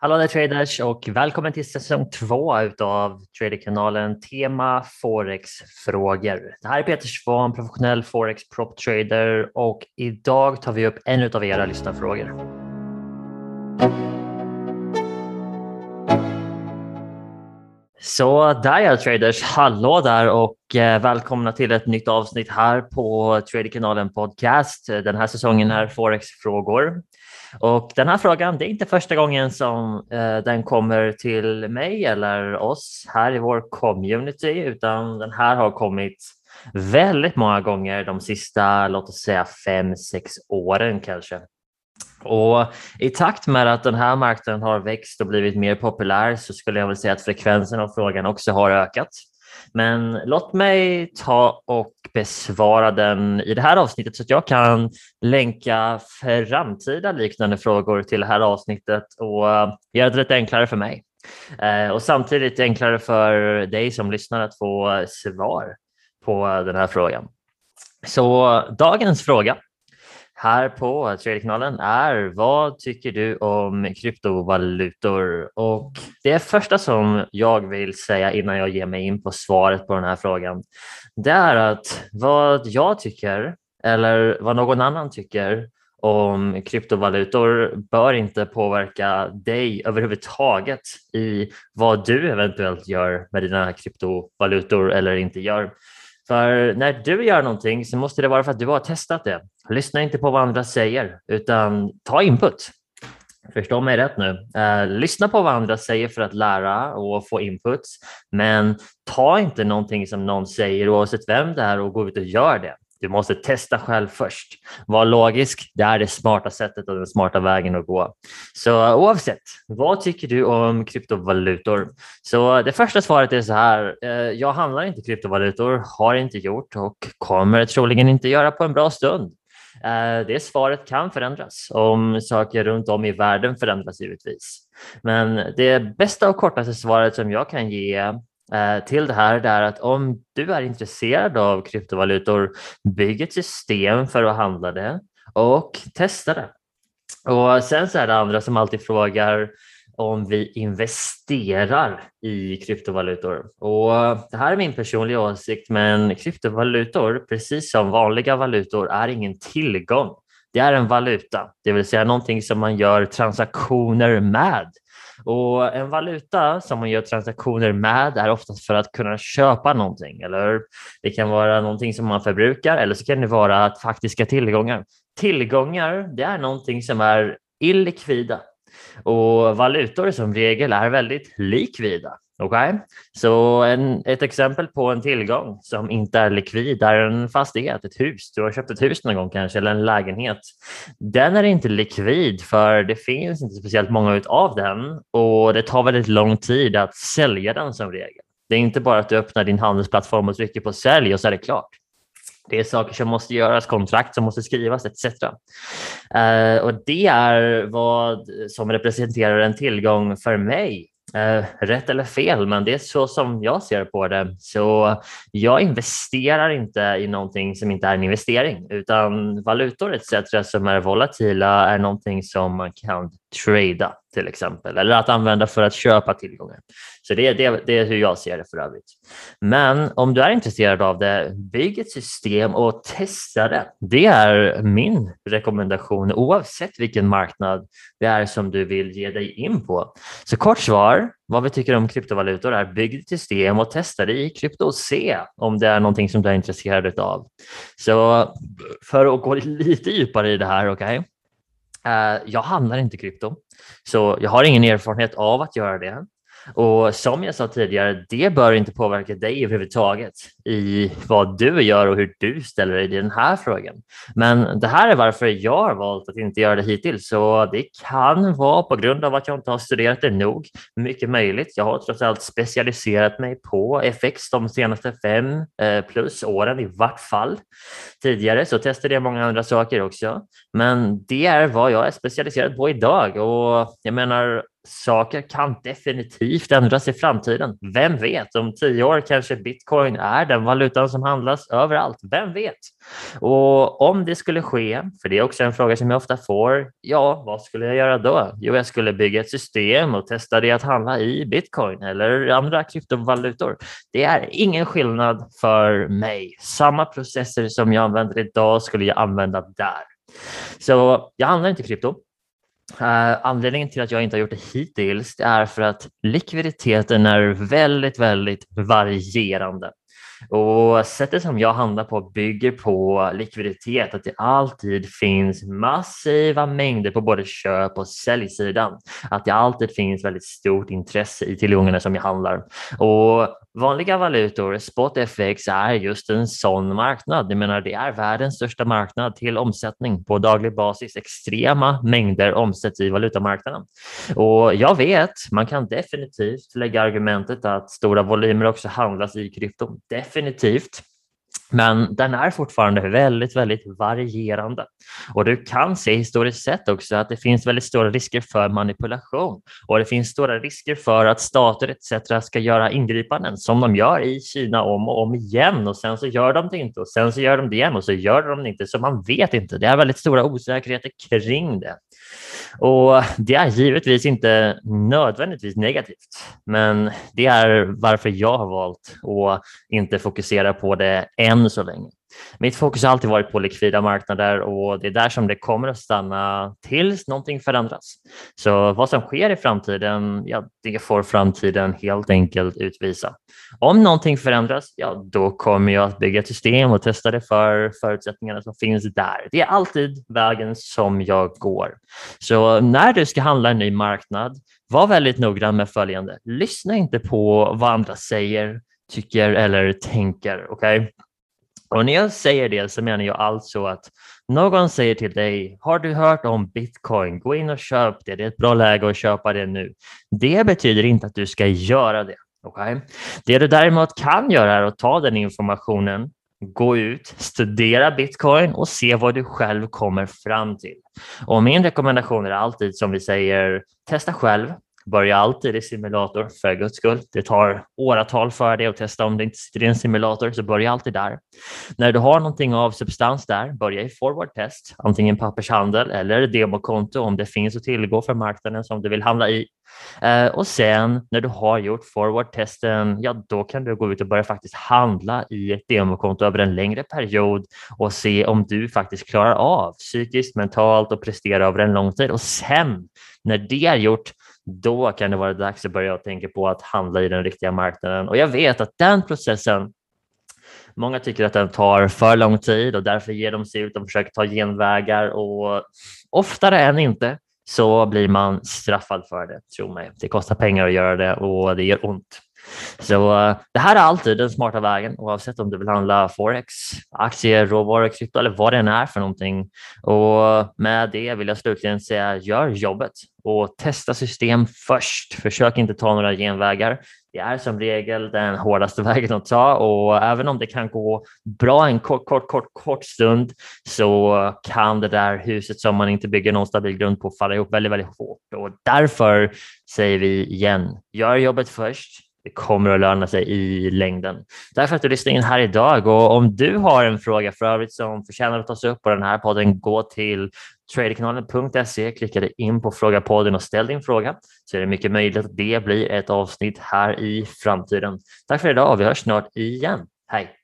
Hallå där traders och välkommen till säsong två av Traderkanalen Tema Forex-frågor. Det här är Peter Svahn, professionell Forex prop trader och idag tar vi upp en av era lyssnarfrågor. Så där ja traders, hallå där och eh, välkomna till ett nytt avsnitt här på Traderkanalen Podcast. Den här säsongen är Forex-frågor. Och den här frågan, det är inte första gången som eh, den kommer till mig eller oss här i vår community, utan den här har kommit väldigt många gånger de sista, låt oss säga fem, sex åren kanske. Och i takt med att den här marknaden har växt och blivit mer populär så skulle jag väl säga att frekvensen av frågan också har ökat. Men låt mig ta och besvara den i det här avsnittet så att jag kan länka framtida liknande frågor till det här avsnittet och eh, göra det lite enklare för mig. Eh, och samtidigt enklare för dig som lyssnar att få svar på den här frågan. Så dagens fråga här på Traderkanalen är vad tycker du om kryptovalutor? Och det första som jag vill säga innan jag ger mig in på svaret på den här frågan, det är att vad jag tycker eller vad någon annan tycker om kryptovalutor bör inte påverka dig överhuvudtaget i vad du eventuellt gör med dina kryptovalutor eller inte gör. För när du gör någonting så måste det vara för att du har testat det. Lyssna inte på vad andra säger, utan ta input. Förstå mig rätt nu. Eh, lyssna på vad andra säger för att lära och få input, men ta inte någonting som någon säger oavsett vem det är och gå ut och gör det. Du måste testa själv först. Var logisk, det är det smarta sättet och den smarta vägen att gå. Så oavsett, vad tycker du om kryptovalutor? Så det första svaret är så här, eh, jag handlar inte kryptovalutor, har inte gjort och kommer troligen inte göra på en bra stund. Eh, det svaret kan förändras om saker runt om i världen förändras givetvis. Men det bästa och kortaste svaret som jag kan ge Eh, till det här är att om du är intresserad av kryptovalutor, bygg ett system för att handla det och testa det. Och sen så är det andra som alltid frågar om vi investerar i kryptovalutor. Och det här är min personliga åsikt, men kryptovalutor, precis som vanliga valutor, är ingen tillgång. Det är en valuta, det vill säga någonting som man gör transaktioner med. Och en valuta som man gör transaktioner med är oftast för att kunna köpa någonting. Eller det kan vara någonting som man förbrukar eller så kan det vara faktiska tillgångar. Tillgångar, det är någonting som är illikvida och valutor som regel är väldigt likvida. Okay? Så en, ett exempel på en tillgång som inte är likvid är en fastighet, ett hus. Du har köpt ett hus någon gång kanske, eller en lägenhet. Den är inte likvid för det finns inte speciellt många av den och det tar väldigt lång tid att sälja den som regel. Det är inte bara att du öppnar din handelsplattform och trycker på sälj och så är det klart. Det är saker som måste göras, kontrakt som måste skrivas etc. Uh, eh, och det är vad som representerar en tillgång för mig Uh, rätt eller fel, men det är så som jag ser på det. Så jag investerar inte i någonting som inte är en investering, utan valutor etc. som är volatila är någonting som man kan trada till exempel, eller att använda för att köpa tillgångar. Så det, det, det är hur jag ser det för övrigt. Men om du är intresserad av det, bygg ett system och testa det. Det är min rekommendation oavsett vilken marknad det är som du vill ge dig in på. Så kort svar, vad vi tycker om kryptovalutor är bygg ett system och testa det i krypto och se om det är någonting som du är intresserad av. Så för att gå lite djupare i det här, okej? Okay? Eh, jag handlar inte krypto, så jag har ingen erfarenhet av att göra det. Och som jag sa tidigare, det bör inte påverka dig överhuvudtaget i vad du gör och hur du ställer dig i den här frågan. Men det här är varför jag har valt att inte göra det hittills. Så det kan vara på grund av att jag inte har studerat det nog. Mycket möjligt. Jag har trots allt specialiserat mig på FX de senaste fem eh, plus åren i vart fall. Tidigare så testade jag många andra saker också. Men det är vad jag är specialiserad på idag och jag menar saker kan definitivt ändras i framtiden. Vem vet, om tio år kanske bitcoin är den valutan som handlas överallt. Vem vet? Och om det skulle ske, för det är också en fråga som jag ofta får, ja, vad skulle jag göra då? Jo, jag skulle bygga ett system och testa det att handla i bitcoin eller andra kryptovalutor. Det är ingen skillnad för mig. Samma processer som jag använder idag skulle jag använda där. Så jag handlar inte krypto. Uh, anledningen till att jag inte har gjort det hittills är för att likviditeten är väldigt, väldigt varierande. Och sättet som jag handlar på bygger på likviditet, att det alltid finns massiva mängder på både köp och säljsidan. Att det alltid finns väldigt stort intresse i tillgångarna som jag handlar. Och Vanliga valutor, SpotFX, är just en sån marknad. Jag menar, det är världens största marknad till omsättning på daglig basis. Extrema mängder omsätts i valutamarknaden. Och jag vet, man kan definitivt lägga argumentet att stora volymer också handlas i krypto. Definitivt. Definitivt, Men den är fortfarande väldigt, väldigt varierande. Och du kan se historiskt sett också att det finns väldigt stora risker för manipulation och det finns stora risker för att stater etc. ska göra ingripanden som de gör i Kina om och om igen och sen så gör de det inte och sen så gör de det igen och så gör de det inte. Så man vet inte. Det är väldigt stora osäkerheter kring det. Och det är givetvis inte nödvändigtvis negativt, men det är varför jag har valt att inte fokusera på det än så länge. Mitt fokus har alltid varit på likvida marknader och det är där som det kommer att stanna tills någonting förändras. Så vad som sker i framtiden, ja, det får framtiden helt enkelt utvisa. Om någonting förändras, ja, då kommer jag att bygga ett system och testa det för förutsättningarna som finns där. Det är alltid vägen som jag går. Så när du ska handla en ny marknad, var väldigt noggrann med följande. Lyssna inte på vad andra säger, tycker eller tänker. Okay? Och när jag säger det så menar jag alltså att någon säger till dig, har du hört om bitcoin? Gå in och köp det, det är ett bra läge att köpa det nu. Det betyder inte att du ska göra det. Okay? Det du däremot kan göra är att ta den informationen, gå ut, studera bitcoin och se vad du själv kommer fram till. Och min rekommendation är alltid som vi säger, testa själv, Börja alltid i simulator, för guds skull. Det tar åratal för dig att testa om det inte sitter i en simulator, så börja alltid där. När du har någonting av substans där, börja i forward test, antingen pappershandel eller demokonto om det finns att tillgå för marknaden som du vill handla i. Eh, och sen när du har gjort forward-testen, ja då kan du gå ut och börja faktiskt handla i ett demokonto över en längre period och se om du faktiskt klarar av psykiskt, mentalt och prestera över en lång tid. Och sen när det är gjort, då kan det vara dags att börja tänka på att handla i den riktiga marknaden. Och jag vet att den processen Många tycker att den tar för lång tid och därför ger de sig ut och försöker ta genvägar och oftare än inte så blir man straffad för det, tro mig. Det kostar pengar att göra det och det gör ont. Så uh, det här är alltid den smarta vägen oavsett om du vill handla forex, aktier, råvaror, krypto eller vad det än är för någonting. Och med det vill jag slutligen säga gör jobbet och testa system först. Försök inte ta några genvägar. Det är som regel den hårdaste vägen att ta och även om det kan gå bra en kort, kort, kort, kort stund så kan det där huset som man inte bygger någon stabil grund på falla ihop väldigt, väldigt hårt och därför säger vi igen, gör jobbet först det kommer att löna sig i längden. Därför att du lyssnar in här idag och om du har en fråga för övrigt som förtjänar att tas upp på den här podden, gå till traderkanalen.se, klicka dig in på Fråga podden och ställ din fråga så är det mycket möjligt att det blir ett avsnitt här i framtiden. Tack för idag och vi hörs snart igen. Hej!